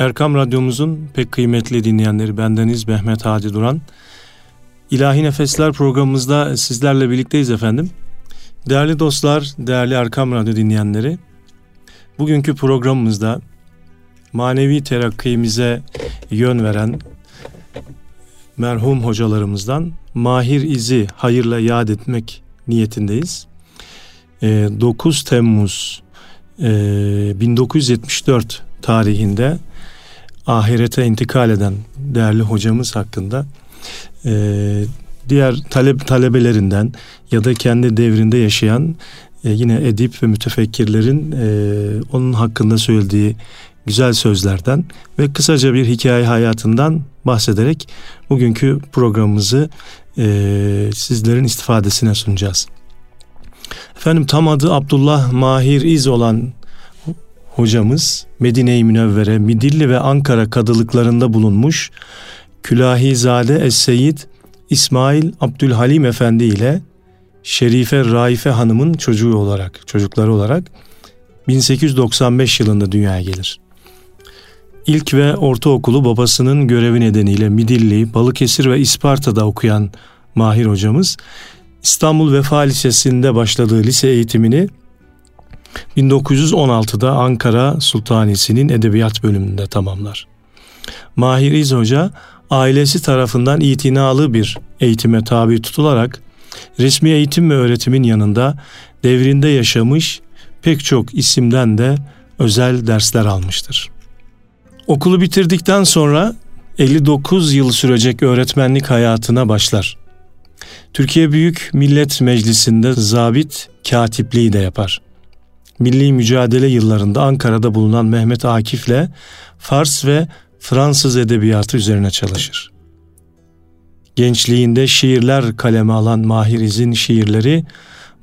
Erkam Radyomuzun pek kıymetli dinleyenleri bendeniz Mehmet Hadi Duran. İlahi Nefesler programımızda sizlerle birlikteyiz efendim. Değerli dostlar, değerli Erkam Radyo dinleyenleri, bugünkü programımızda manevi terakkimize yön veren merhum hocalarımızdan Mahir İzi hayırla yad etmek niyetindeyiz. 9 Temmuz 1974 tarihinde ahirete intikal eden değerli hocamız hakkında e, diğer talep talebelerinden ya da kendi devrinde yaşayan e, yine edip ve mütefekkirlerin e, onun hakkında söylediği güzel sözlerden ve kısaca bir hikaye hayatından bahsederek bugünkü programımızı e, sizlerin istifadesine sunacağız. Efendim tam adı Abdullah Mahir İz olan hocamız Medine-i Münevvere, Midilli ve Ankara kadılıklarında bulunmuş Külahizade Es-Seyyid İsmail Abdülhalim Efendi ile Şerife Raife Hanım'ın çocuğu olarak, çocukları olarak 1895 yılında dünyaya gelir. İlk ve ortaokulu babasının görevi nedeniyle Midilli, Balıkesir ve İsparta'da okuyan Mahir hocamız İstanbul Vefa Lisesi'nde başladığı lise eğitimini 1916'da Ankara Sultanisi'nin edebiyat bölümünde tamamlar. Mahir İz Hoca ailesi tarafından itinalı bir eğitime tabi tutularak resmi eğitim ve öğretimin yanında devrinde yaşamış pek çok isimden de özel dersler almıştır. Okulu bitirdikten sonra 59 yıl sürecek öğretmenlik hayatına başlar. Türkiye Büyük Millet Meclisi'nde zabit katipliği de yapar milli mücadele yıllarında Ankara'da bulunan Mehmet Akif'le Fars ve Fransız edebiyatı üzerine çalışır. Gençliğinde şiirler kaleme alan Mahir İz'in şiirleri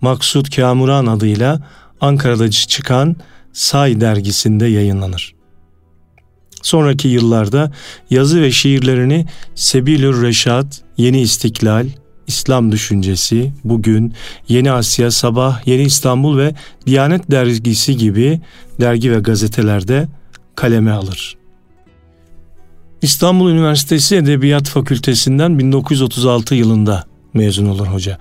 Maksut Kamuran adıyla Ankara'da çıkan Say dergisinde yayınlanır. Sonraki yıllarda yazı ve şiirlerini Sebilür Reşat, Yeni İstiklal, İslam Düşüncesi, Bugün, Yeni Asya, Sabah, Yeni İstanbul ve Diyanet Dergisi gibi dergi ve gazetelerde kaleme alır. İstanbul Üniversitesi Edebiyat Fakültesinden 1936 yılında mezun olur hoca.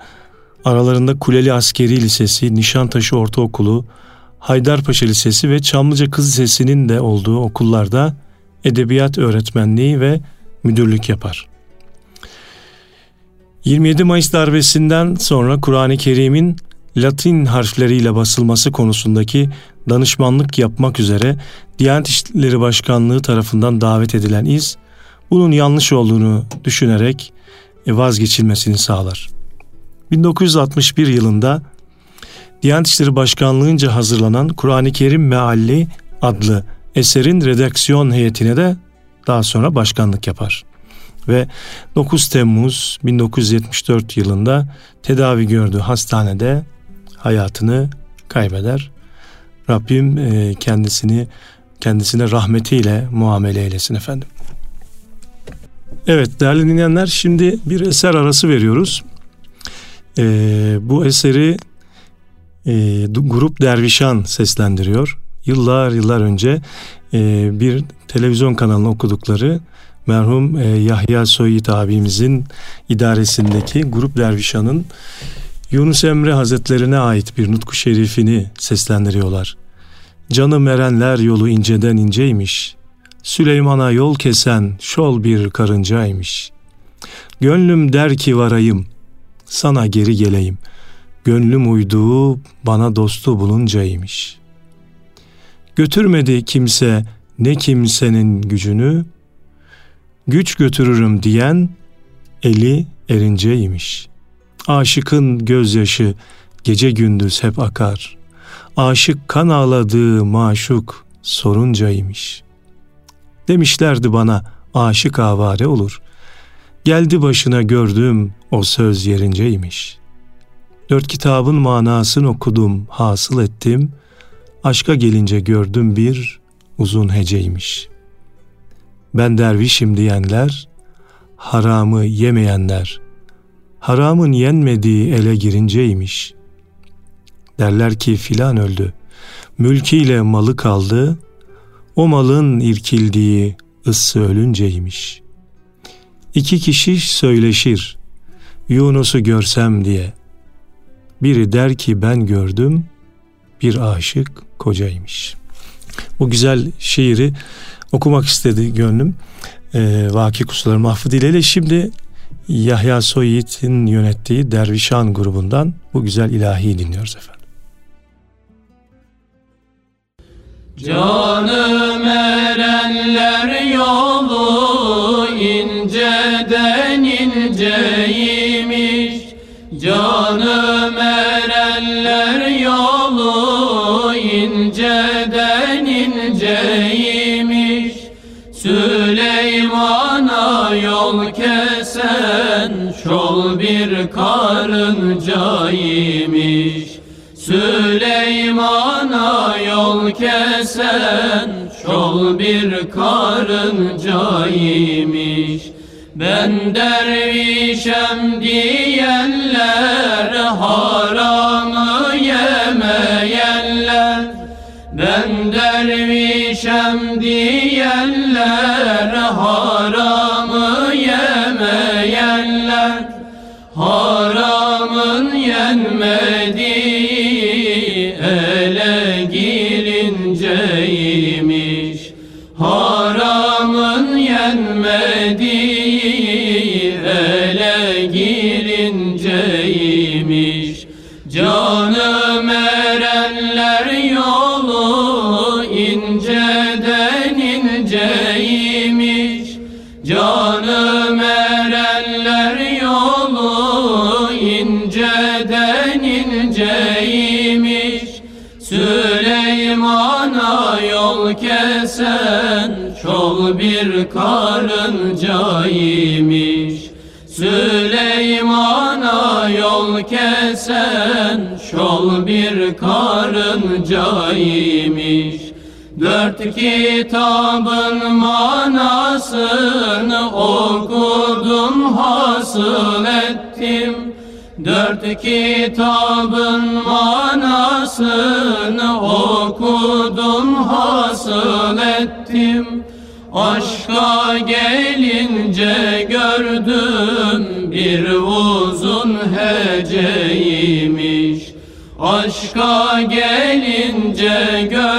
Aralarında Kuleli Askeri Lisesi, Nişantaşı Ortaokulu, Haydarpaşa Lisesi ve Çamlıca Kız Lisesi'nin de olduğu okullarda edebiyat öğretmenliği ve müdürlük yapar. 27 Mayıs darbesinden sonra Kur'an-ı Kerim'in Latin harfleriyle basılması konusundaki danışmanlık yapmak üzere Diyanet İşleri Başkanlığı tarafından davet edilen iz bunun yanlış olduğunu düşünerek e, vazgeçilmesini sağlar. 1961 yılında Diyanet İşleri Başkanlığı'nca hazırlanan Kur'an-ı Kerim Mealli adlı eserin redaksiyon heyetine de daha sonra başkanlık yapar ve 9 Temmuz 1974 yılında tedavi gördüğü hastanede hayatını kaybeder. Rabbim e, kendisini kendisine rahmetiyle muamele eylesin efendim. Evet değerli dinleyenler şimdi bir eser arası veriyoruz. Ee, bu eseri e, Grup Dervişan seslendiriyor. Yıllar yıllar önce e, bir televizyon kanalına okudukları merhum e, Yahya Soyit abimizin idaresindeki Grup Dervişan'ın Yunus Emre Hazretlerine ait bir nutku şerifini seslendiriyorlar. Canı merenler yolu inceden inceymiş. Süleyman'a yol kesen şol bir karıncaymış. Gönlüm der ki varayım, sana geri geleyim. Gönlüm uyduğu bana dostu buluncaymış. Götürmedi kimse ne kimsenin gücünü, güç götürürüm diyen eli erinceymiş. Aşıkın gözyaşı gece gündüz hep akar. Aşık kan ağladığı maşuk soruncaymış. Demişlerdi bana aşık avare olur. Geldi başına gördüm o söz yerinceymiş. Dört kitabın manasını okudum, hasıl ettim. Aşka gelince gördüm bir uzun heceymiş.'' Ben dervişim diyenler, haramı yemeyenler, haramın yenmediği ele girinceymiş. Derler ki filan öldü, mülkiyle malı kaldı, O malın irkildiği ıssı ölünceymiş. İki kişi söyleşir, Yunus'u görsem diye. Biri der ki ben gördüm, bir aşık kocaymış. Bu güzel şiiri okumak istedi gönlüm. Ee, Vaki Kusuları Mahfud ile şimdi Yahya Soyit'in yönettiği Dervişan grubundan bu güzel ilahi dinliyoruz efendim. Canım erenler yolu inceden inceymiş Canım erenler karıncaymış Süleyman'a yol kesen şol bir karıncaymış Ben dervişem diyenler haramı yemeyenler. Ben dervişem diyenler şol bir karıncaymış Süleyman'a yol kesen şol bir karıncaymış Dört kitabın manasını okudum hasıl ettim. Dört kitabın manasını okudum hasıl ettim Aşka gelince gördüm bir uzun heceymiş Aşka gelince gördüm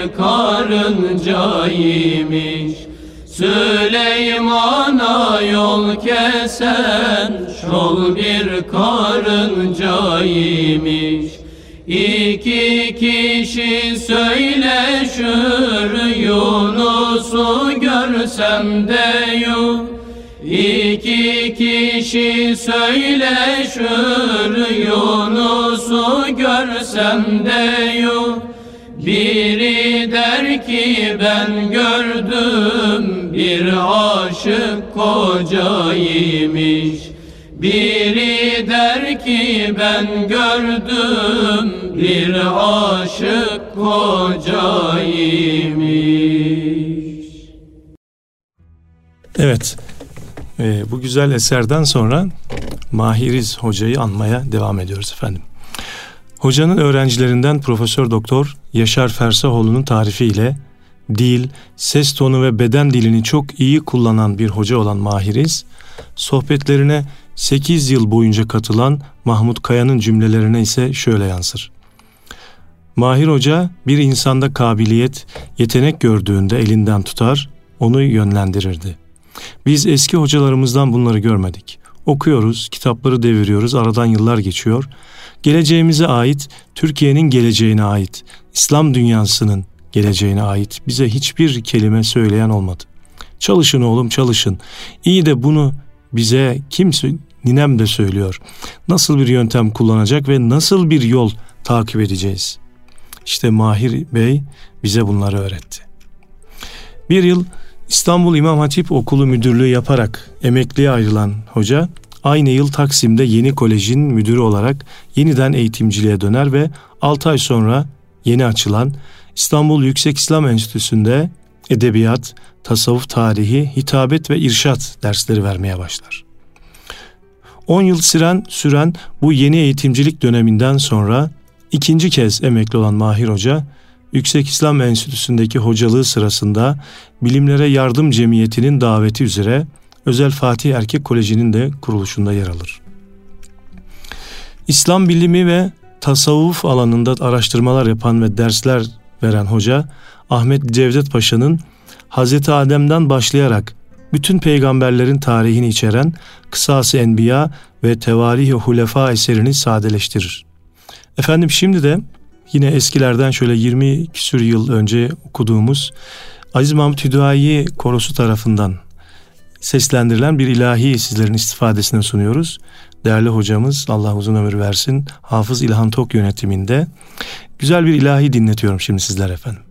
bir karıncaymış Süleyman'a yol kesen şol bir karıncaymış İki kişi söyleşir Yunus'u görsem de yok İki kişi söyleşir Yunus'u görsem de yok biri der ki ben gördüm bir aşık kocaymış Biri der ki ben gördüm bir aşık kocaymış Evet, e, bu güzel eserden sonra Mahiriz Hoca'yı anmaya devam ediyoruz efendim. Hocanın öğrencilerinden Profesör Doktor Yaşar Fersahoğlu'nun tarifiyle dil, ses tonu ve beden dilini çok iyi kullanan bir hoca olan Mahiriz, sohbetlerine 8 yıl boyunca katılan Mahmut Kaya'nın cümlelerine ise şöyle yansır. Mahir Hoca bir insanda kabiliyet, yetenek gördüğünde elinden tutar, onu yönlendirirdi. Biz eski hocalarımızdan bunları görmedik. Okuyoruz, kitapları deviriyoruz, aradan yıllar geçiyor. Geleceğimize ait, Türkiye'nin geleceğine ait, İslam dünyasının geleceğine ait bize hiçbir kelime söyleyen olmadı. Çalışın oğlum çalışın. İyi de bunu bize kim ninem de söylüyor. Nasıl bir yöntem kullanacak ve nasıl bir yol takip edeceğiz? İşte Mahir Bey bize bunları öğretti. Bir yıl İstanbul İmam Hatip Okulu müdürlüğü yaparak emekliye ayrılan hoca aynı yıl Taksim'de yeni kolejin müdürü olarak yeniden eğitimciliğe döner ve 6 ay sonra yeni açılan İstanbul Yüksek İslam Enstitüsü'nde edebiyat, tasavvuf tarihi, hitabet ve irşat dersleri vermeye başlar. 10 yıl süren, süren bu yeni eğitimcilik döneminden sonra ikinci kez emekli olan Mahir Hoca, Yüksek İslam Enstitüsü'ndeki hocalığı sırasında Bilimlere Yardım Cemiyeti'nin daveti üzere Özel Fatih Erkek Koleji'nin de kuruluşunda yer alır. İslam bilimi ve tasavvuf alanında araştırmalar yapan ve dersler veren hoca Ahmet Cevdet Paşa'nın Hazreti Adem'den başlayarak bütün peygamberlerin tarihini içeren Kısası Enbiya ve Tevarih-i Hulefa eserini sadeleştirir. Efendim şimdi de yine eskilerden şöyle 20 küsür yıl önce okuduğumuz Aziz Mahmut Hüdayi korosu tarafından seslendirilen bir ilahi sizlerin istifadesine sunuyoruz. Değerli hocamız Allah uzun ömür versin Hafız İlhan Tok yönetiminde güzel bir ilahi dinletiyorum şimdi sizler efendim.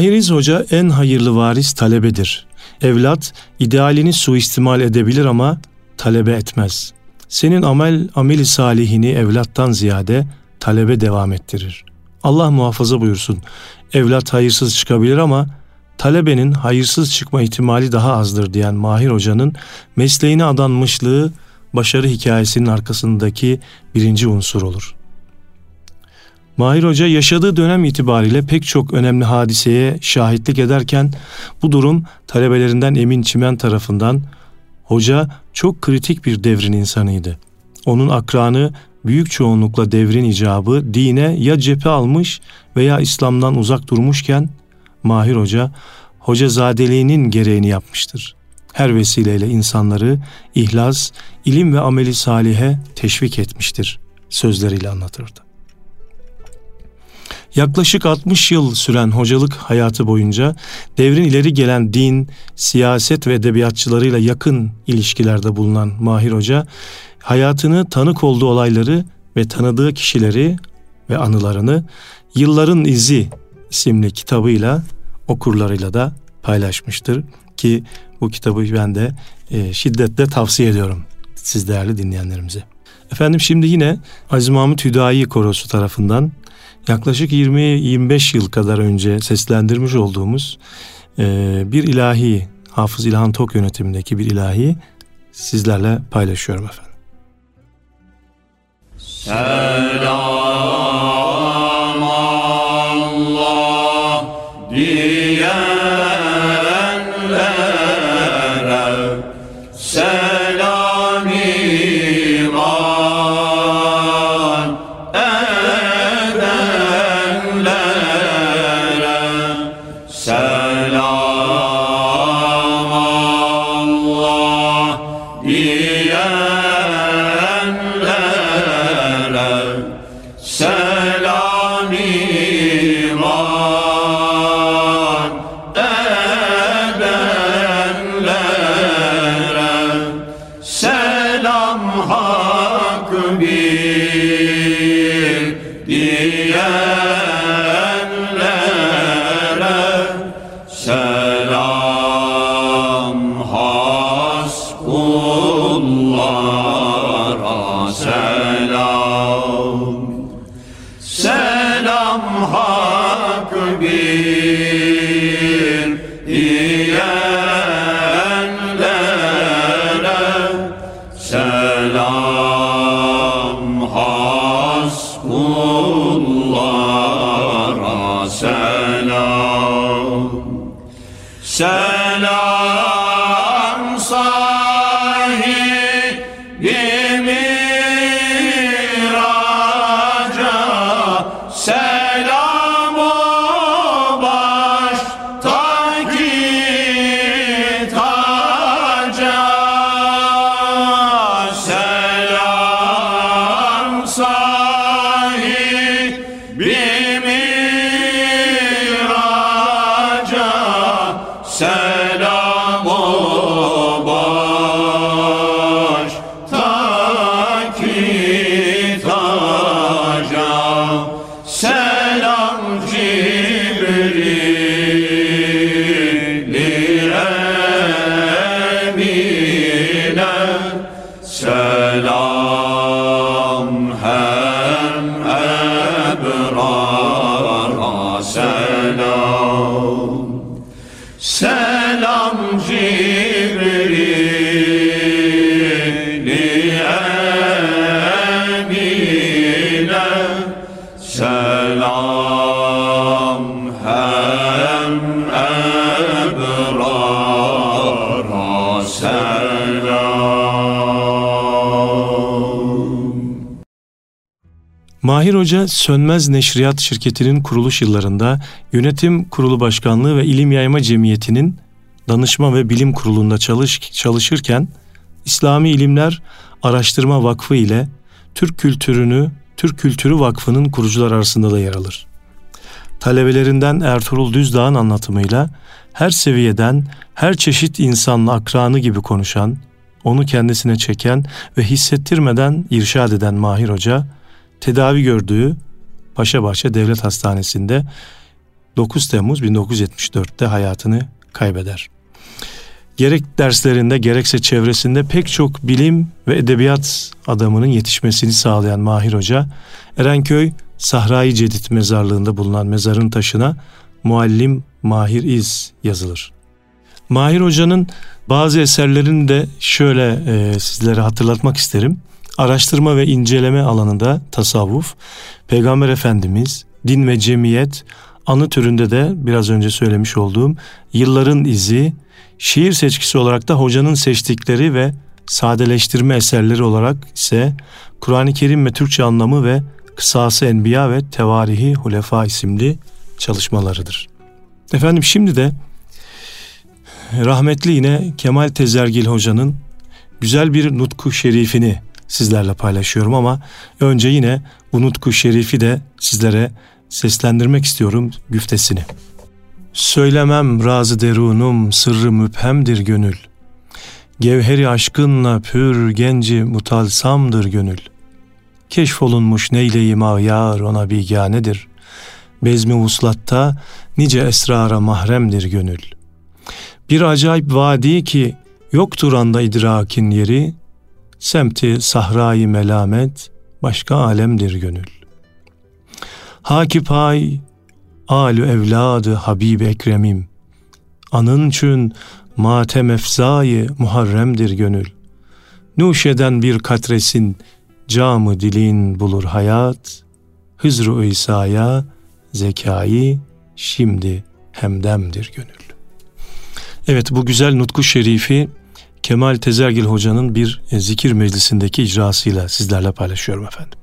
Mahiriz Hoca en hayırlı varis talebedir. Evlat idealini suistimal edebilir ama talebe etmez. Senin amel ameli salihini evlattan ziyade talebe devam ettirir. Allah muhafaza buyursun. Evlat hayırsız çıkabilir ama talebenin hayırsız çıkma ihtimali daha azdır diyen Mahir Hoca'nın mesleğine adanmışlığı başarı hikayesinin arkasındaki birinci unsur olur. Mahir Hoca yaşadığı dönem itibariyle pek çok önemli hadiseye şahitlik ederken bu durum talebelerinden Emin Çimen tarafından hoca çok kritik bir devrin insanıydı. Onun akranı büyük çoğunlukla devrin icabı dine ya cephe almış veya İslam'dan uzak durmuşken Mahir Hoca hocazadeliğinin gereğini yapmıştır. Her vesileyle insanları ihlas, ilim ve ameli salihe teşvik etmiştir sözleriyle anlatırdı. Yaklaşık 60 yıl süren hocalık hayatı boyunca devrin ileri gelen din, siyaset ve edebiyatçılarıyla yakın ilişkilerde bulunan Mahir Hoca, hayatını tanık olduğu olayları ve tanıdığı kişileri ve anılarını Yılların İzi isimli kitabıyla okurlarıyla da paylaşmıştır ki bu kitabı ben de e, şiddetle tavsiye ediyorum siz değerli dinleyenlerimize. Efendim şimdi yine Aziz Mahmut Hüdayi Korosu tarafından yaklaşık 20-25 yıl kadar önce seslendirmiş olduğumuz e, bir ilahi, Hafız İlhan Tok yönetimindeki bir ilahi sizlerle paylaşıyorum efendim. Selam hak bir Mahir Hoca Sönmez Neşriyat şirketinin kuruluş yıllarında Yönetim Kurulu Başkanlığı ve İlim Yayma Cemiyeti'nin Danışma ve Bilim Kurulu'nda çalış, çalışırken İslami İlimler Araştırma Vakfı ile Türk Kültürünü Türk Kültürü Vakfı'nın kurucular arasında da yer alır. Talebelerinden Ertuğrul Düzdağ'ın anlatımıyla her seviyeden, her çeşit insanla akranı gibi konuşan, onu kendisine çeken ve hissettirmeden irşad eden Mahir Hoca, tedavi gördüğü Paşabahçe Devlet Hastanesi'nde 9 Temmuz 1974'te hayatını kaybeder. Gerek derslerinde gerekse çevresinde pek çok bilim ve edebiyat adamının yetişmesini sağlayan Mahir Hoca, Erenköy Sahrai Cedid mezarlığında bulunan mezarın taşına Muallim Mahir İz yazılır. Mahir Hoca'nın bazı eserlerini de şöyle e, sizlere hatırlatmak isterim. Araştırma ve inceleme alanında tasavvuf, Peygamber Efendimiz, din ve cemiyet, anı türünde de biraz önce söylemiş olduğum yılların izi, şiir seçkisi olarak da hocanın seçtikleri ve sadeleştirme eserleri olarak ise Kur'an-ı Kerim ve Türkçe anlamı ve Kısası Enbiya ve Tevarihi Hulefa isimli çalışmalarıdır. Efendim şimdi de rahmetli yine Kemal Tezergil hocanın güzel bir nutku şerifini sizlerle paylaşıyorum ama önce yine bu nutku şerifi de sizlere seslendirmek istiyorum güftesini. Söylemem razı derunum sırrı müphemdir gönül. Gevheri aşkınla pür genci mutalsamdır gönül. Keşfolunmuş neyleyim ağyar ona biganedir. Bezmi vuslatta nice esrara mahremdir gönül. Bir acayip vadi ki Yoktur anda idrakin yeri, semti sahrayı melamet, başka alemdir gönül. Hakipay, alü evladı Habib Ekremim, anın çün matem efzayı muharremdir gönül. Nuşeden bir katresin camı dilin bulur hayat, Hızru İsa'ya zekayı şimdi hemdemdir gönül. Evet bu güzel nutku şerifi Kemal Tezergil Hoca'nın bir e, zikir meclisindeki icrasıyla sizlerle paylaşıyorum efendim.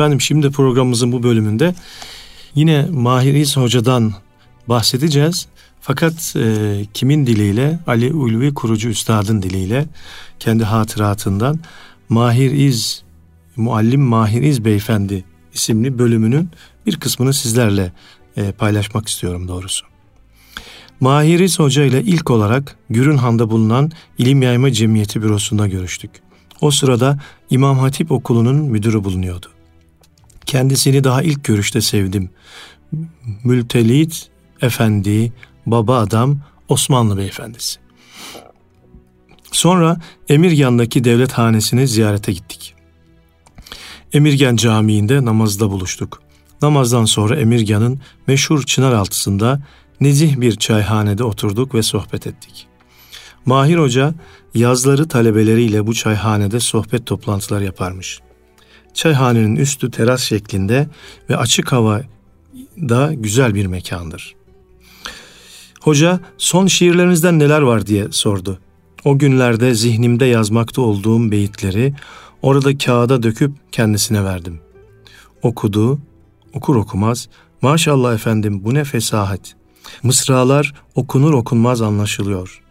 Efendim şimdi programımızın bu bölümünde yine Mahir İz Hoca'dan bahsedeceğiz. Fakat e, kimin diliyle? Ali Ulvi Kurucu Üstad'ın diliyle kendi hatıratından Mahir İz, Muallim Mahir İz Beyefendi isimli bölümünün bir kısmını sizlerle e, paylaşmak istiyorum doğrusu. Mahir İz Hoca ile ilk olarak Gürünhan'da bulunan İlim Yayma Cemiyeti bürosunda görüştük. O sırada İmam Hatip Okulu'nun müdürü bulunuyordu. Kendisini daha ilk görüşte sevdim. Mültelit Efendi, baba adam Osmanlı Beyefendisi. Sonra Emirgan'daki devlet hanesine ziyarete gittik. Emirgan Camii'nde namazda buluştuk. Namazdan sonra Emirgan'ın meşhur çınar altısında nezih bir çayhanede oturduk ve sohbet ettik. Mahir Hoca yazları talebeleriyle bu çayhanede sohbet toplantılar yaparmış. Çayhanenin üstü teras şeklinde ve açık hava da güzel bir mekandır. Hoca son şiirlerinizden neler var diye sordu. O günlerde zihnimde yazmakta olduğum beyitleri orada kağıda döküp kendisine verdim. Okudu, okur okumaz, maşallah efendim bu ne fesahat. Mısralar okunur okunmaz anlaşılıyor.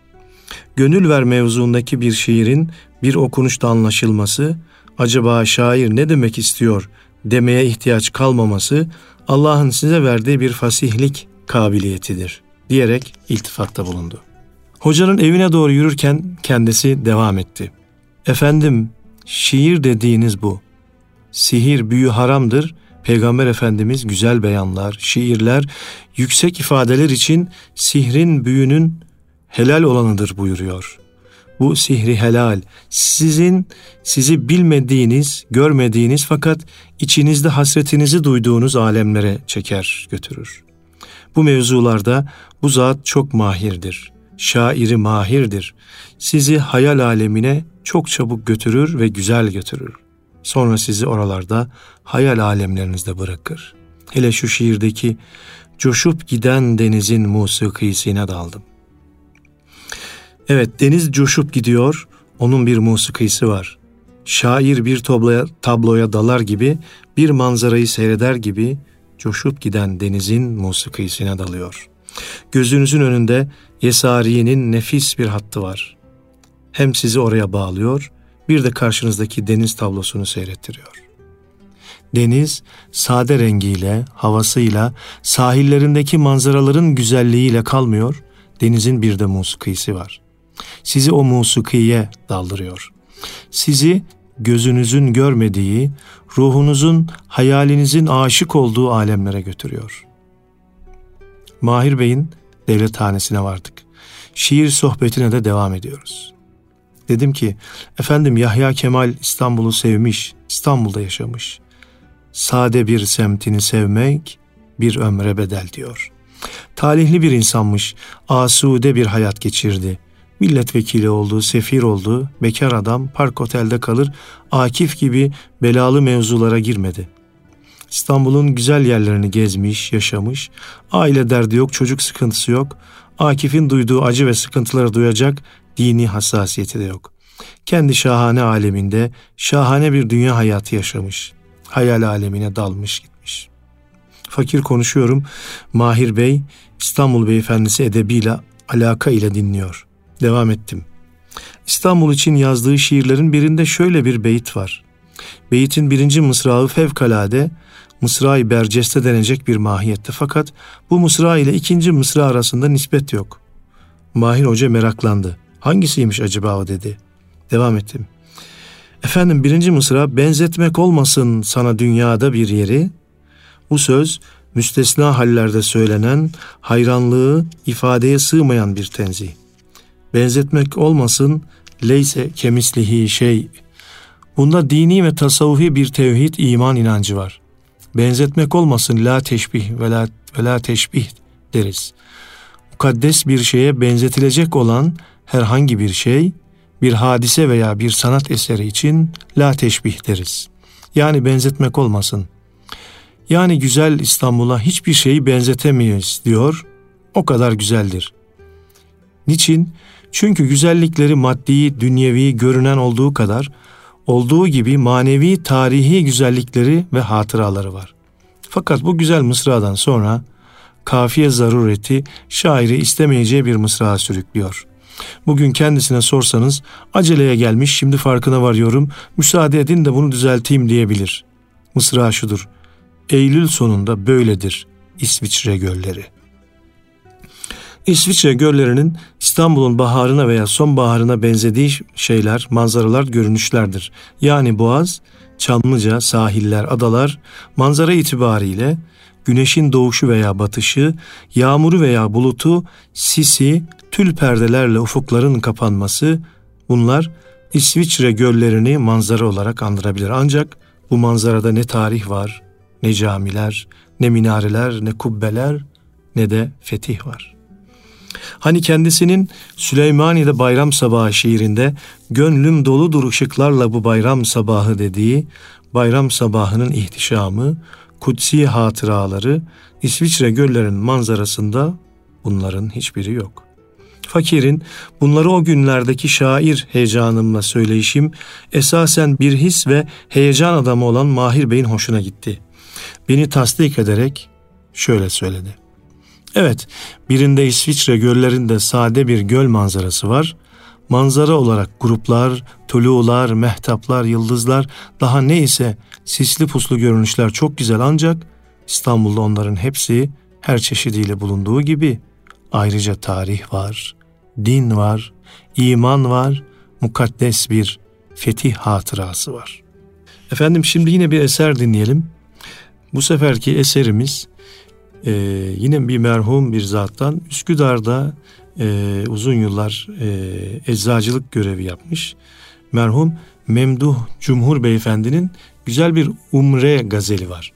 Gönül ver mevzuundaki bir şiirin bir okunuşta anlaşılması, acaba şair ne demek istiyor demeye ihtiyaç kalmaması Allah'ın size verdiği bir fasihlik kabiliyetidir diyerek iltifatta bulundu. Hocanın evine doğru yürürken kendisi devam etti. Efendim, şiir dediğiniz bu. Sihir büyü haramdır. Peygamber Efendimiz güzel beyanlar, şiirler, yüksek ifadeler için sihrin büyünün helal olanıdır buyuruyor. Bu sihri helal, sizin sizi bilmediğiniz, görmediğiniz fakat içinizde hasretinizi duyduğunuz alemlere çeker, götürür. Bu mevzularda bu zat çok mahirdir. Şairi mahirdir. Sizi hayal alemine çok çabuk götürür ve güzel götürür. Sonra sizi oralarda hayal alemlerinizde bırakır. Hele şu şiirdeki coşup giden denizin musikisine daldım. Evet deniz coşup gidiyor, onun bir musikisi var. Şair bir tabloya, tabloya dalar gibi, bir manzarayı seyreder gibi coşup giden denizin musikisine dalıyor. Gözünüzün önünde Yesari'nin nefis bir hattı var. Hem sizi oraya bağlıyor, bir de karşınızdaki deniz tablosunu seyrettiriyor. Deniz sade rengiyle, havasıyla, sahillerindeki manzaraların güzelliğiyle kalmıyor, denizin bir de musikisi var. Sizi o musikiye daldırıyor. Sizi gözünüzün görmediği, ruhunuzun, hayalinizin aşık olduğu alemlere götürüyor. Mahir Bey'in devlethanesine vardık. Şiir sohbetine de devam ediyoruz. Dedim ki, efendim Yahya Kemal İstanbul'u sevmiş, İstanbul'da yaşamış. Sade bir semtini sevmek bir ömre bedel diyor. Talihli bir insanmış, asude bir hayat geçirdi milletvekili oldu, sefir oldu, bekar adam park otelde kalır, Akif gibi belalı mevzulara girmedi. İstanbul'un güzel yerlerini gezmiş, yaşamış, aile derdi yok, çocuk sıkıntısı yok, Akif'in duyduğu acı ve sıkıntıları duyacak dini hassasiyeti de yok. Kendi şahane aleminde şahane bir dünya hayatı yaşamış. Hayal alemine dalmış gitmiş. Fakir konuşuyorum. Mahir Bey İstanbul Beyefendisi edebiyle alaka ile dinliyor. Devam ettim. İstanbul için yazdığı şiirlerin birinde şöyle bir beyit var. Beytin birinci mısrağı fevkalade mısra-i berceste denecek bir mahiyette fakat bu mısra ile ikinci mısra arasında nispet yok. Mahir Hoca meraklandı. Hangisiymiş acaba o dedi. Devam ettim. Efendim birinci mısra benzetmek olmasın sana dünyada bir yeri. Bu söz müstesna hallerde söylenen hayranlığı ifadeye sığmayan bir tenzih benzetmek olmasın leyse kemislihi şey. Bunda dini ve tasavvufi bir tevhid iman inancı var. Benzetmek olmasın la teşbih ve la, ve la teşbih deriz. Mukaddes bir şeye benzetilecek olan herhangi bir şey bir hadise veya bir sanat eseri için la teşbih deriz. Yani benzetmek olmasın. Yani güzel İstanbul'a hiçbir şeyi benzetemeyiz diyor. O kadar güzeldir. Niçin? Çünkü güzellikleri maddi, dünyevi görünen olduğu kadar olduğu gibi manevi, tarihi güzellikleri ve hatıraları var. Fakat bu güzel mısradan sonra kafiye zarureti şairi istemeyeceği bir mısra sürüklüyor. Bugün kendisine sorsanız aceleye gelmiş şimdi farkına varıyorum müsaade edin de bunu düzelteyim diyebilir. Mısra şudur. Eylül sonunda böyledir İsviçre gölleri. İsviçre göllerinin İstanbul'un baharına veya sonbaharına benzediği şeyler, manzaralar, görünüşlerdir. Yani Boğaz, Çamlıca, sahiller, adalar manzara itibariyle güneşin doğuşu veya batışı, yağmuru veya bulutu, sisi, tül perdelerle ufukların kapanması bunlar İsviçre göllerini manzara olarak andırabilir. Ancak bu manzarada ne tarih var, ne camiler, ne minareler, ne kubbeler, ne de fetih var. Hani kendisinin Süleymaniye'de bayram sabahı şiirinde gönlüm doludur ışıklarla bu bayram sabahı dediği bayram sabahının ihtişamı, kutsi hatıraları İsviçre göllerinin manzarasında bunların hiçbiri yok. Fakirin bunları o günlerdeki şair heyecanımla söyleyişim esasen bir his ve heyecan adamı olan Mahir Bey'in hoşuna gitti. Beni tasdik ederek şöyle söyledi. Evet, birinde İsviçre göllerinde sade bir göl manzarası var. Manzara olarak gruplar, tulular, mehtaplar, yıldızlar, daha neyse sisli puslu görünüşler çok güzel ancak İstanbul'da onların hepsi her çeşidiyle bulunduğu gibi ayrıca tarih var, din var, iman var, mukaddes bir fetih hatırası var. Efendim şimdi yine bir eser dinleyelim. Bu seferki eserimiz e, yine bir merhum bir zattan Üsküdar'da e, uzun yıllar e, eczacılık görevi yapmış. Merhum Memduh Cumhur Beyefendi'nin güzel bir umre gazeli var.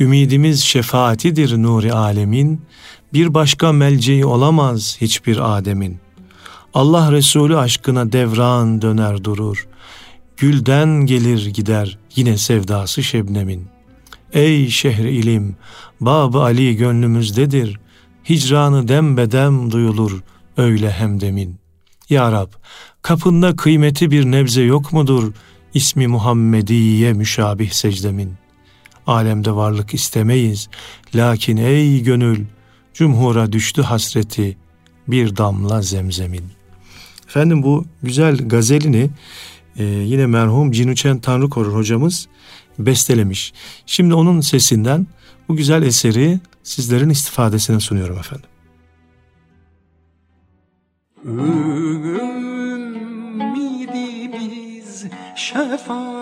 Ümidimiz şefaatidir nuri alemin, bir başka melceği olamaz hiçbir ademin. Allah Resulü aşkına devran döner durur. Gülden gelir gider yine sevdası şebnemin. Ey şehri ilim, bab Ali gönlümüzdedir. Hicranı dembedem duyulur öyle hemdemin. Ya Rab, kapında kıymeti bir nebze yok mudur? İsmi Muhammediye müşabih secdemin. Alemde varlık istemeyiz. Lakin ey gönül, cumhura düştü hasreti bir damla zemzemin. Efendim bu güzel gazelini e, yine merhum Cinuçen Tanrıkorur hocamız bestelemiş. Şimdi onun sesinden bu güzel eseri sizlerin istifadesine sunuyorum efendim. Ümidimiz şefaatidir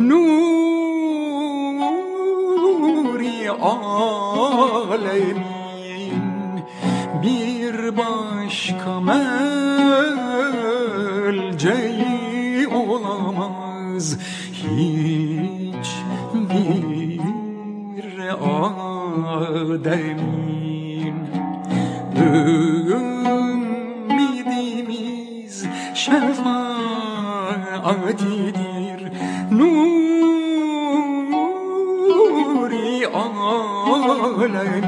Nuri alemin bir başka melceği olamaz. Hiç bir ademin Ümidimiz şefaatidir Nuri alemin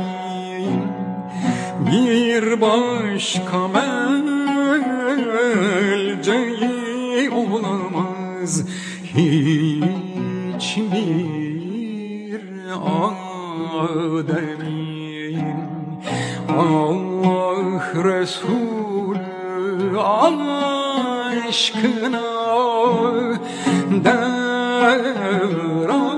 Bir başka melceği olamaz hiçbir ademin Allah Resulü aşkına devran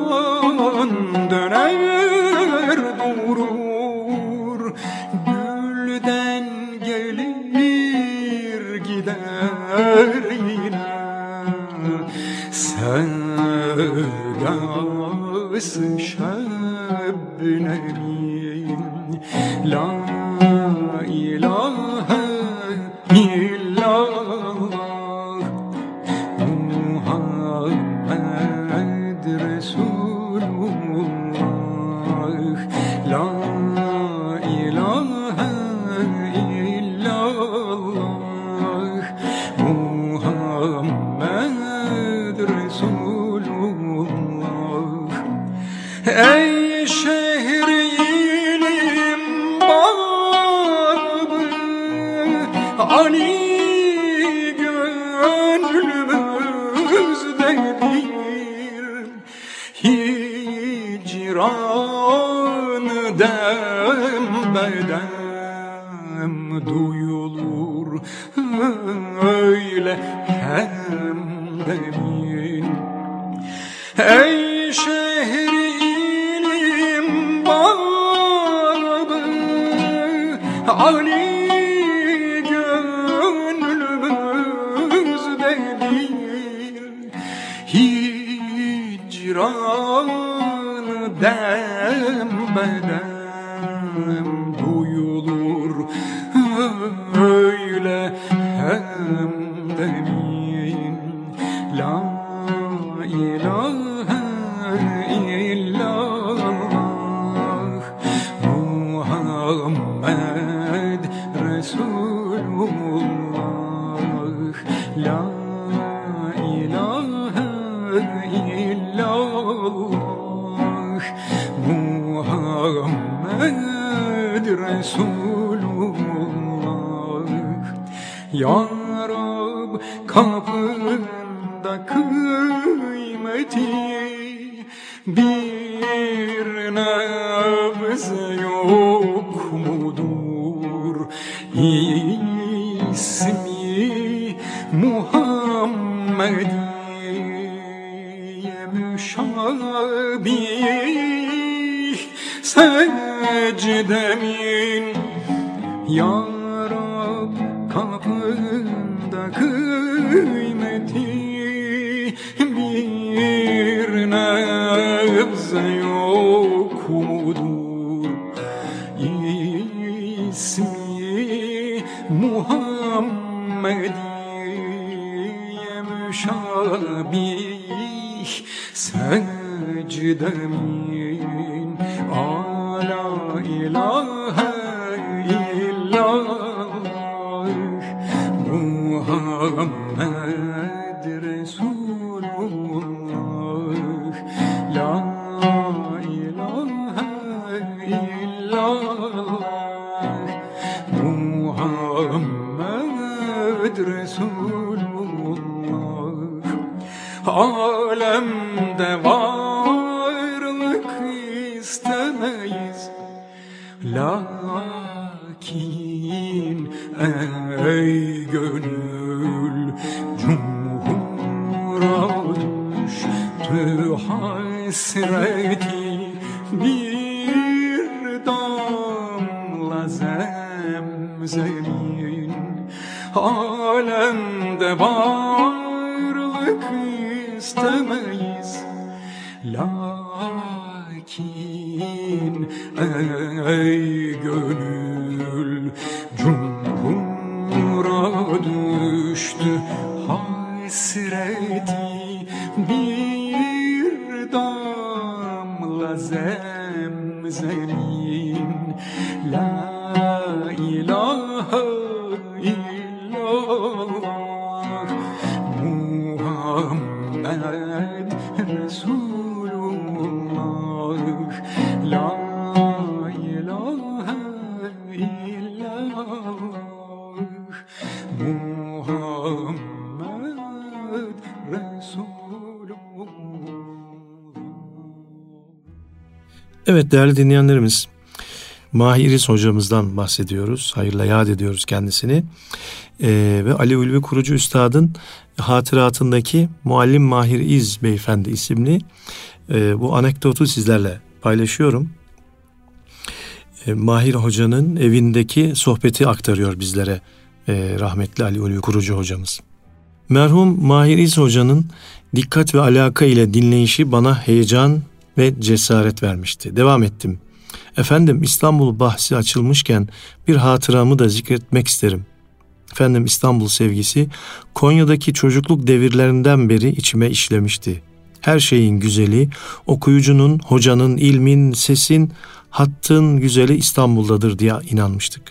dem bedem duyulur? Öyle hem demin Ey nebze yok mudur ismi Muhammediye müşabih secdemin ala Evet değerli dinleyenlerimiz Mahiriz hocamızdan bahsediyoruz. Hayırla yad ediyoruz kendisini. Ee, ve Ali Ulvi Kurucu Üstad'ın hatıratındaki Muallim Mahir İz Beyefendi isimli e, bu anekdotu sizlerle paylaşıyorum. E, Mahir Hoca'nın evindeki sohbeti aktarıyor bizlere e, rahmetli Ali Ulvi Kurucu hocamız. Merhum Mahir İz Hoca'nın dikkat ve alaka ile dinleyişi bana heyecan ve cesaret vermişti. Devam ettim. Efendim İstanbul bahsi açılmışken bir hatıramı da zikretmek isterim. Efendim İstanbul sevgisi Konya'daki çocukluk devirlerinden beri içime işlemişti. Her şeyin güzeli, okuyucunun, hocanın, ilmin, sesin, hattın güzeli İstanbul'dadır diye inanmıştık.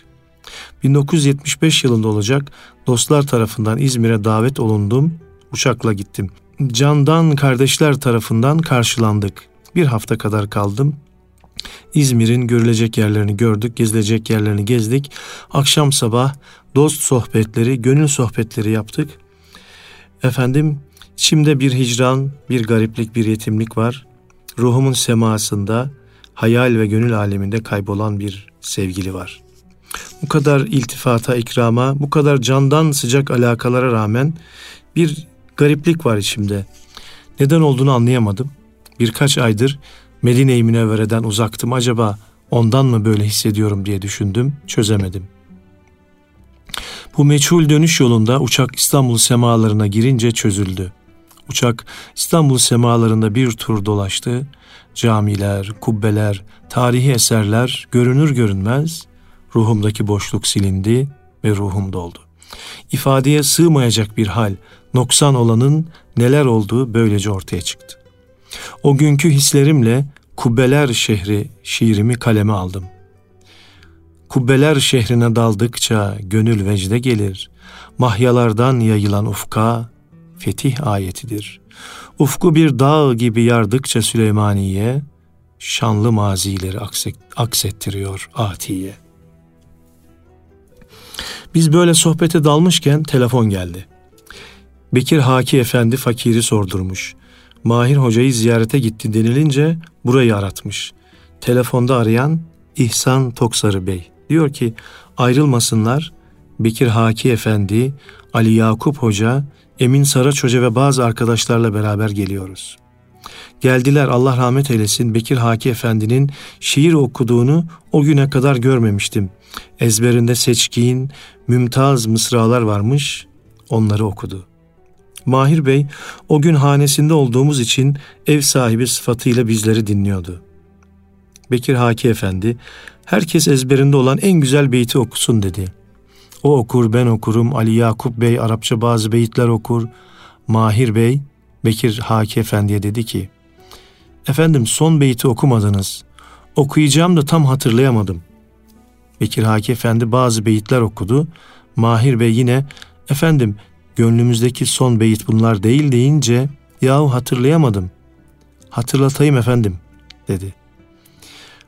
1975 yılında olacak Dostlar tarafından İzmir'e davet olundum. Uçakla gittim. Candan kardeşler tarafından karşılandık. Bir hafta kadar kaldım. İzmir'in görülecek yerlerini gördük, gezilecek yerlerini gezdik. Akşam sabah dost sohbetleri, gönül sohbetleri yaptık. Efendim, içimde bir hicran, bir gariplik, bir yetimlik var. Ruhumun semasında, hayal ve gönül aleminde kaybolan bir sevgili var. Bu kadar iltifata, ikrama, bu kadar candan sıcak alakalara rağmen bir gariplik var içimde. Neden olduğunu anlayamadım. Birkaç aydır Medine-i Münevvere'den uzaktım. Acaba ondan mı böyle hissediyorum diye düşündüm, çözemedim. Bu meçhul dönüş yolunda uçak İstanbul semalarına girince çözüldü. Uçak İstanbul semalarında bir tur dolaştı. Camiler, kubbeler, tarihi eserler görünür görünmez ruhumdaki boşluk silindi ve ruhum doldu. İfadeye sığmayacak bir hal, noksan olanın neler olduğu böylece ortaya çıktı. O günkü hislerimle Kubbeler şehri şiirimi kaleme aldım. Kubbeler şehrine daldıkça gönül vecde gelir. Mahyalardan yayılan ufka fetih ayetidir. Ufku bir dağ gibi yardıkça Süleymaniye, şanlı mazileri aksettiriyor atiye. Biz böyle sohbete dalmışken telefon geldi. Bekir Haki Efendi fakiri sordurmuş. Mahir Hoca'yı ziyarete gitti denilince burayı aratmış. Telefonda arayan İhsan Toksarı Bey. Diyor ki ayrılmasınlar Bekir Haki Efendi, Ali Yakup Hoca, Emin Saraç Hoca ve bazı arkadaşlarla beraber geliyoruz. Geldiler Allah rahmet eylesin Bekir Haki Efendi'nin şiir okuduğunu o güne kadar görmemiştim. Ezberinde seçkin, mümtaz mısralar varmış, onları okudu.'' Mahir Bey o gün hanesinde olduğumuz için ev sahibi sıfatıyla bizleri dinliyordu. Bekir Haki Efendi, herkes ezberinde olan en güzel beyti okusun dedi. O okur, ben okurum, Ali Yakup Bey Arapça bazı beyitler okur. Mahir Bey, Bekir Haki Efendi'ye dedi ki, Efendim son beyti okumadınız. Okuyacağım da tam hatırlayamadım. Bekir Haki Efendi bazı beyitler okudu. Mahir Bey yine, efendim gönlümüzdeki son beyit bunlar değil deyince yahu hatırlayamadım. Hatırlatayım efendim dedi.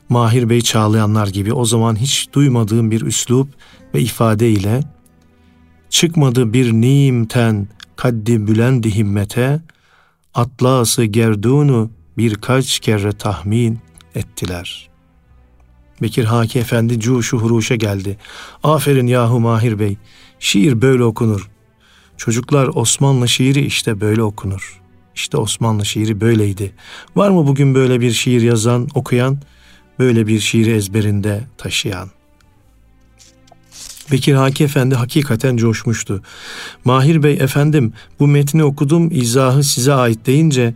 Mahir Bey çağlayanlar gibi o zaman hiç duymadığım bir üslup ve ifade ile çıkmadı bir nimten kaddi bülendi himmete atlası gerdunu birkaç kere tahmin ettiler. Bekir Haki Efendi cuşu huruşa geldi. Aferin yahu Mahir Bey, şiir böyle okunur. Çocuklar Osmanlı şiiri işte böyle okunur. İşte Osmanlı şiiri böyleydi. Var mı bugün böyle bir şiir yazan, okuyan, böyle bir şiiri ezberinde taşıyan? Bekir Haki Efendi hakikaten coşmuştu. Mahir Bey efendim bu metni okudum izahı size ait deyince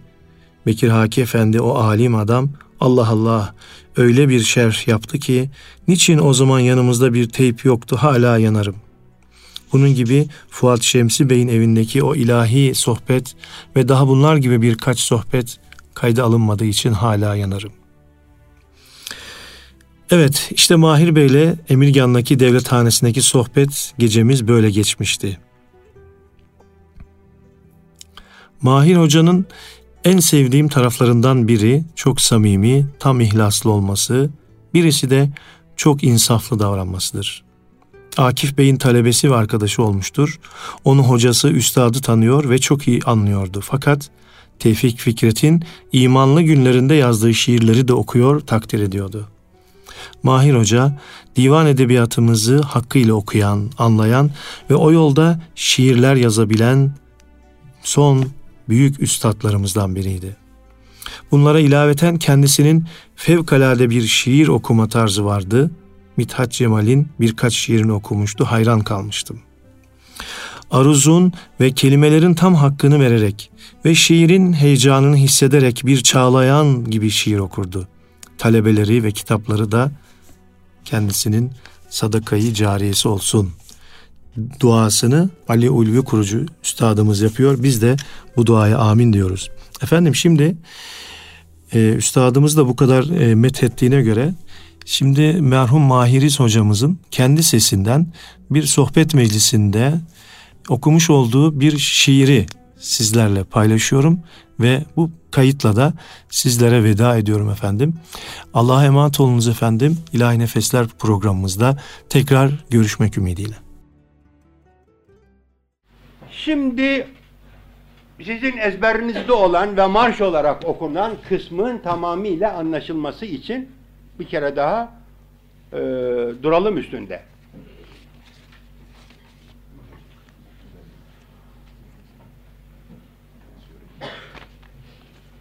Bekir Haki Efendi o alim adam Allah Allah öyle bir şerh yaptı ki niçin o zaman yanımızda bir teyp yoktu hala yanarım. Bunun gibi Fuat Şemsi Bey'in evindeki o ilahi sohbet ve daha bunlar gibi birkaç sohbet kayda alınmadığı için hala yanarım. Evet, işte Mahir Bey ile Emirgan'daki devlethanesindeki sohbet gecemiz böyle geçmişti. Mahir Hoca'nın en sevdiğim taraflarından biri çok samimi, tam ihlaslı olması, birisi de çok insaflı davranmasıdır. Akif Bey'in talebesi ve arkadaşı olmuştur. Onu hocası, üstadı tanıyor ve çok iyi anlıyordu. Fakat Tevfik Fikret'in imanlı günlerinde yazdığı şiirleri de okuyor, takdir ediyordu. Mahir Hoca, divan edebiyatımızı hakkıyla okuyan, anlayan ve o yolda şiirler yazabilen son büyük üstadlarımızdan biriydi. Bunlara ilaveten kendisinin fevkalade bir şiir okuma tarzı vardı Mithat Cemal'in birkaç şiirini okumuştu, hayran kalmıştım. Aruzun ve kelimelerin tam hakkını vererek ve şiirin heyecanını hissederek bir çağlayan gibi şiir okurdu. Talebeleri ve kitapları da kendisinin sadakayı cariyesi olsun duasını Ali Ulvi kurucu üstadımız yapıyor. Biz de bu duaya amin diyoruz. Efendim şimdi e, üstadımız da bu kadar e, methettiğine göre Şimdi merhum Mahiriz hocamızın kendi sesinden bir sohbet meclisinde okumuş olduğu bir şiiri sizlerle paylaşıyorum ve bu kayıtla da sizlere veda ediyorum efendim. Allah'a emanet olunuz efendim. İlahi Nefesler programımızda tekrar görüşmek ümidiyle. Şimdi sizin ezberinizde olan ve marş olarak okunan kısmın tamamıyla anlaşılması için bir kere daha e, duralım üstünde.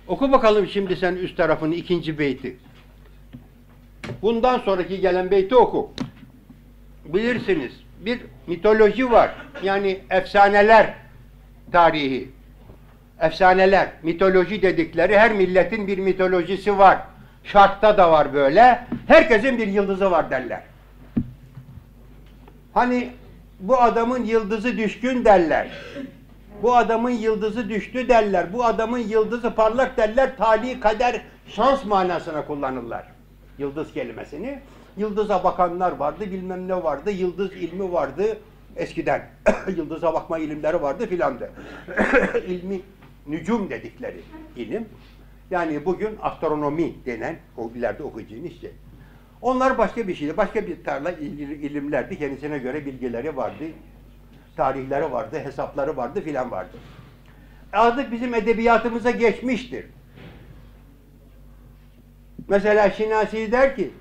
Oku bakalım şimdi sen üst tarafın ikinci beyti. Bundan sonraki gelen beyti oku. Bilirsiniz bir mitoloji var. Yani efsaneler tarihi. Efsaneler, mitoloji dedikleri her milletin bir mitolojisi var. Şarkta da var böyle. Herkesin bir yıldızı var derler. Hani bu adamın yıldızı düşkün derler. Bu adamın yıldızı düştü derler. Bu adamın yıldızı parlak derler. Tali, kader, şans manasına kullanırlar. Yıldız kelimesini. Yıldıza bakanlar vardı, bilmem ne vardı, yıldız ilmi vardı eskiden. Yıldıza bakma ilimleri vardı filandı. İlmi nücum dedikleri ilim. Yani bugün astronomi denen o ileride okuyacağınız şey. Onlar başka bir şeydi. Başka bir tarla il- ilimlerdi. Kendisine göre bilgileri vardı. Tarihleri vardı, hesapları vardı filan vardı. Artık bizim edebiyatımıza geçmiştir. Mesela Şinasi der ki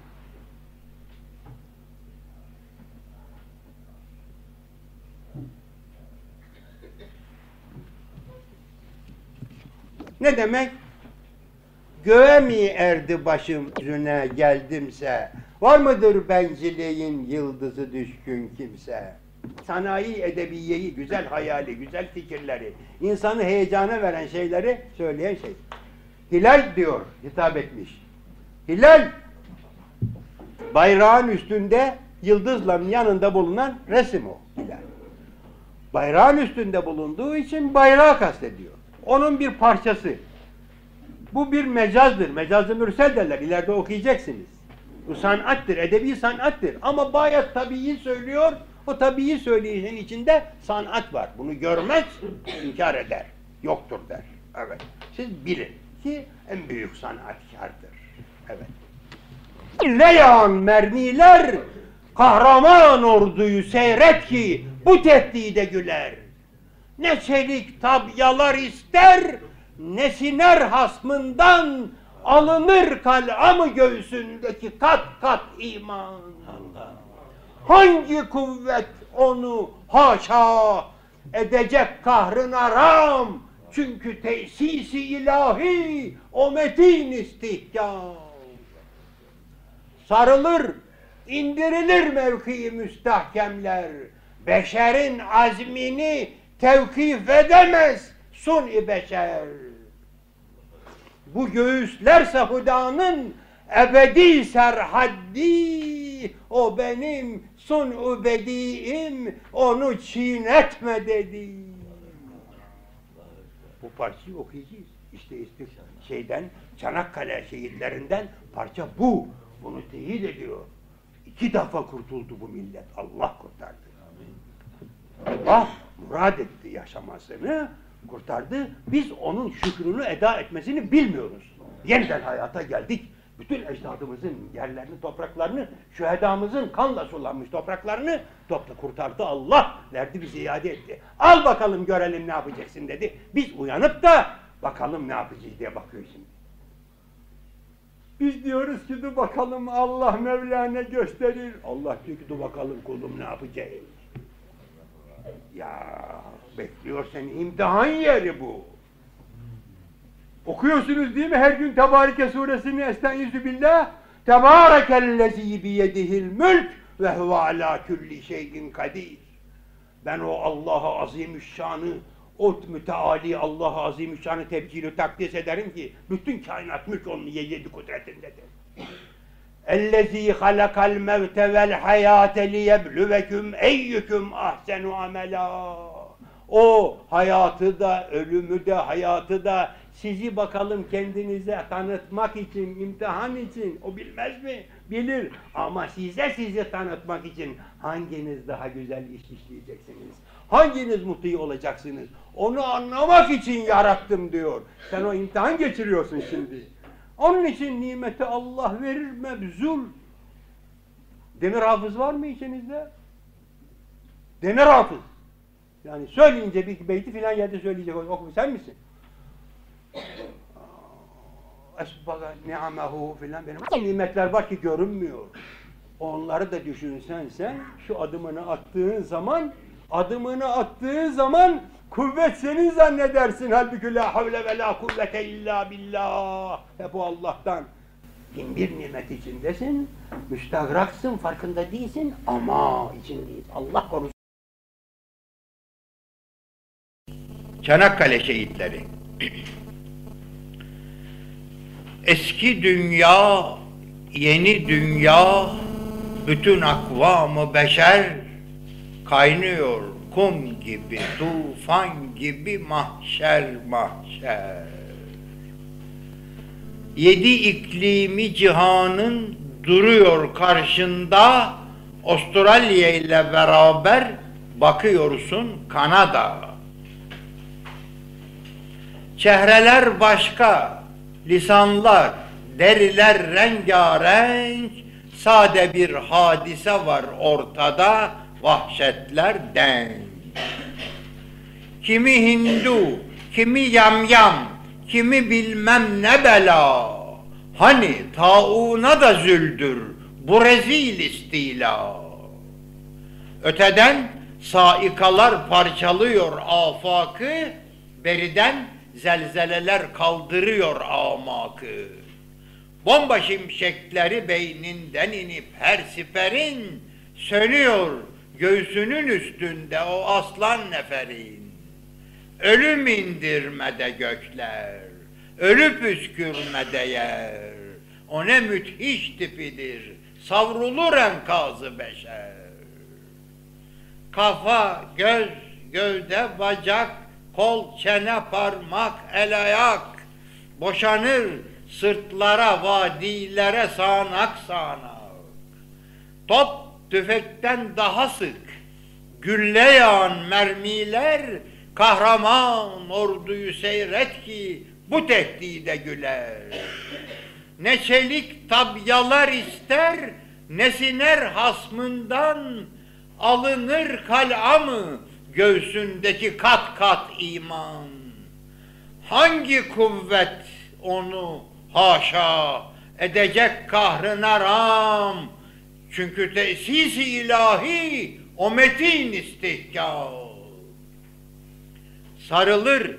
Ne demek? Göğe mi erdi başım yüzüne geldimse, var mıdır benzileyin yıldızı düşkün kimse? Sanayi edebiyeyi, güzel hayali, güzel fikirleri, insanı heyecana veren şeyleri söyleyen şey. Hilal diyor, hitap etmiş. Hilal, bayrağın üstünde yıldızla yanında bulunan resim o hilal. Bayrağın üstünde bulunduğu için bayrağı kastediyor. Onun bir parçası. Bu bir mecazdır. Mecaz-ı mürsel derler. İleride okuyacaksınız. Bu sanattır, edebi sanattır. Ama bayat tabii söylüyor. O tabii söyleyişin içinde sanat var. Bunu görmez, inkar eder. Yoktur der. Evet. Siz bilin ki en büyük sanatkardır. Evet. Leyan mermiler kahraman orduyu seyret ki bu tehdide güler. Ne çelik tabyalar ister, ne siner hasmından alınır kalamı göğsündeki kat kat iman. Hangi kuvvet onu haşa edecek kahrına ram? Çünkü tesisi ilahi o metin istihkam. Sarılır, indirilir mevki müstahkemler. Beşerin azmini tevkif edemez sun-i beşer. Bu göğüslerse hudanın ebedi serhaddi, o benim sun-u bediim, onu çiğnetme dedi. Bu parçayı okuyacağız. İşte istik şeyden, Çanakkale şehitlerinden parça bu. Bunu teyit ediyor. İki defa kurtuldu bu millet. Allah kurtardı. Allah murad etti yaşamasını, kurtardı. Biz onun şükrünü eda etmesini bilmiyoruz. Yeniden hayata geldik. Bütün ecdadımızın yerlerini, topraklarını, şühedamızın kanla sulanmış topraklarını topla kurtardı Allah. Verdi bize iade etti. Al bakalım görelim ne yapacaksın dedi. Biz uyanıp da bakalım ne yapacağız diye bakıyor şimdi. Biz diyoruz ki dur bakalım Allah Mevlana gösterir. Allah diyor ki dur bakalım kulum ne yapacağız. Ya bekliyor seni imtihan yeri bu. Okuyorsunuz değil mi her gün Tebareke suresini Estaizu billah. Tebarekellezi biyedihil mülk ve huve ala külli şeyin kadir. Ben o Allah'a azimüşşanı, o müteali Allah'a azimüşşanı tebcili takdis ederim ki bütün kainat mülk onun yedi kudretindedir. اَلَّذ۪ي خَلَقَ الْمَوْتَ وَالْحَيَاةَ لِيَبْلُوَكُمْ اَيُّكُمْ ahsenu amela. o hayatı da, ölümü de, hayatı da sizi bakalım kendinize tanıtmak için, imtihan için. O bilmez mi? Bilir. Ama size sizi tanıtmak için hanginiz daha güzel iş işleyeceksiniz? Hanginiz mutlu olacaksınız? Onu anlamak için yarattım diyor. Sen o imtihan geçiriyorsun şimdi. Onun için nimeti Allah verir mebzul. Demir hafız var mı içinizde? Demir hafız. Yani söyleyince bir beyti filan yerde söyleyecek. Oku sen misin? Esbaga ni'amehu filan benim nimetler var ki görünmüyor. Onları da düşünsen sen şu adımını attığın zaman adımını attığın zaman kuvvet senin zannedersin. Halbuki la havle ve la kuvvete illa billah. Hep o Allah'tan. Bin bir nimet içindesin. Müstagraksın, farkında değilsin ama içindeyiz. Allah korusun. Çanakkale şehitleri. Eski dünya, yeni dünya, bütün akvamı beşer kaynıyor kum gibi, tufan gibi mahşer mahşer. Yedi iklimi cihanın duruyor karşında, Avustralya ile beraber bakıyorsun Kanada. Çehreler başka, lisanlar, deriler rengarenk, sade bir hadise var ortada, vahşetler denk. Kimi Hindu, kimi yamyam, kimi bilmem ne bela. Hani tauna da züldür, bu rezil istila. Öteden saikalar parçalıyor afakı, beriden zelzeleler kaldırıyor amakı. Bomba şimşekleri beyninden inip her siperin sönüyor göğsünün üstünde o aslan neferin. Ölüm indirmede gökler, ölü püskürmede yer. O ne müthiş tipidir, savrulur enkazı beşer. Kafa, göz, gövde, bacak, kol, çene, parmak, el ayak boşanır sırtlara, vadilere sağanak sağanak. Top tüfekten daha sık, gülle yağan mermiler kahraman orduyu seyret ki bu tehdide güler. Ne çelik tabyalar ister, ne siner hasmından alınır kal'a mı göğsündeki kat kat iman. Hangi kuvvet onu haşa edecek kahrına ram? Çünkü tesisi ilahi o metin istihkam. Sarılır,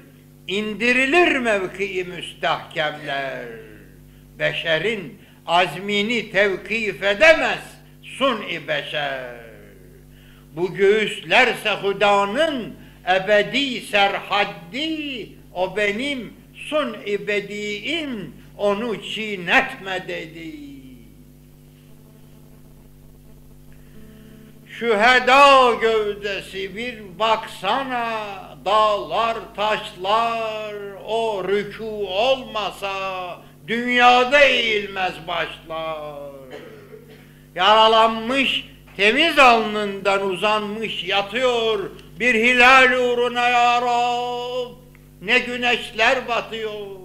indirilir mevkii müstahkemler. Beşerin azmini tevkif edemez sun-i beşer. Bu göğüslerse hudanın ebedi serhaddi, o benim sun-i bediim, onu çiğnetme dedi. Şüheda gövdesi bir baksana, dağlar taşlar, o rükû olmasa, dünyada eğilmez başlar. Yaralanmış, temiz alnından uzanmış yatıyor, bir hilal uğruna ya Rab, ne güneşler batıyor.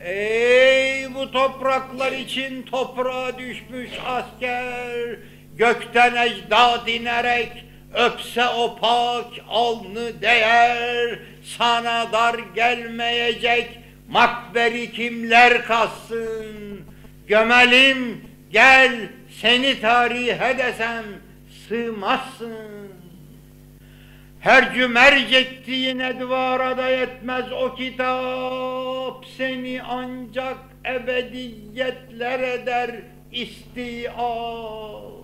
Ey bu topraklar için toprağa düşmüş asker, gökten ecdad inerek öpse o pak alnı değer, sana dar gelmeyecek makberi kimler kassın, gömelim gel seni tarihe desem sığmazsın. Her cümerc ettiğin edvara da yetmez o kitap, seni ancak ebediyetler eder istiab.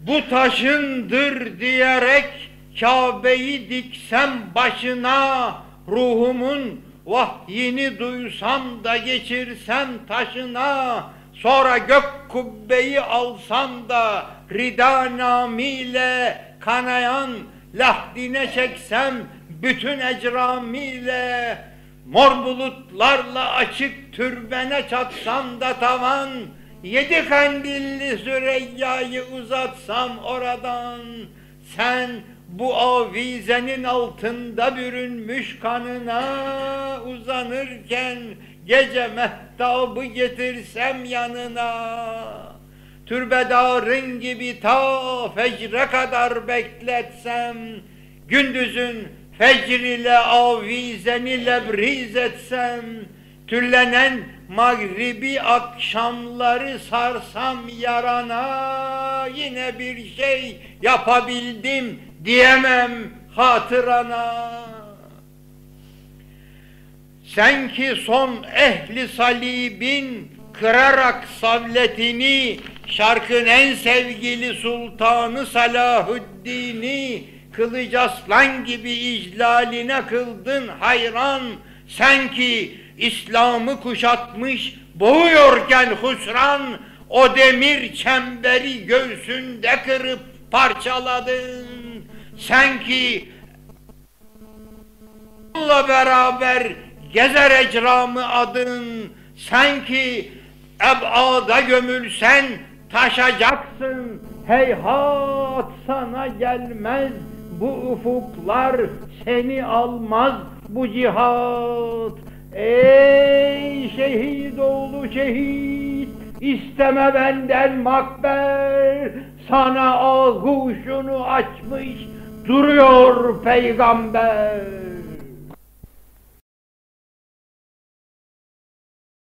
Bu taşındır diyerek Kabe'yi diksem başına, ruhumun vahyini duysam da geçirsem taşına, sonra gök kubbeyi alsam da rida namiyle kanayan lahdine çeksem bütün ecramiyle, mor bulutlarla açık türbene çatsam da tavan, Yedi kandilli Süreyya'yı uzatsam oradan, sen bu avizenin altında bürünmüş kanına uzanırken gece mehtabı getirsem yanına türbedarın gibi ta fecre kadar bekletsem gündüzün fecr ile avizeni lebriz etsem tüllenen mağribi akşamları sarsam yarana yine bir şey yapabildim diyemem hatırana. Sen ki son ehli salibin kırarak savletini şarkın en sevgili sultanı Salahuddin'i kılıç aslan gibi iclaline kıldın hayran. Sen ki İslam'ı kuşatmış boğuyorken husran o demir çemberi göğsünde kırıp parçaladın. Sen ki Onunla beraber gezer ecramı adın sanki ebada gömülsen taşacaksın. Heyhat sana gelmez bu ufuklar seni almaz. Bu cihat ey şehit oğlu şehit isteme benden makber. Sana ağuşunu açmış duruyor peygamber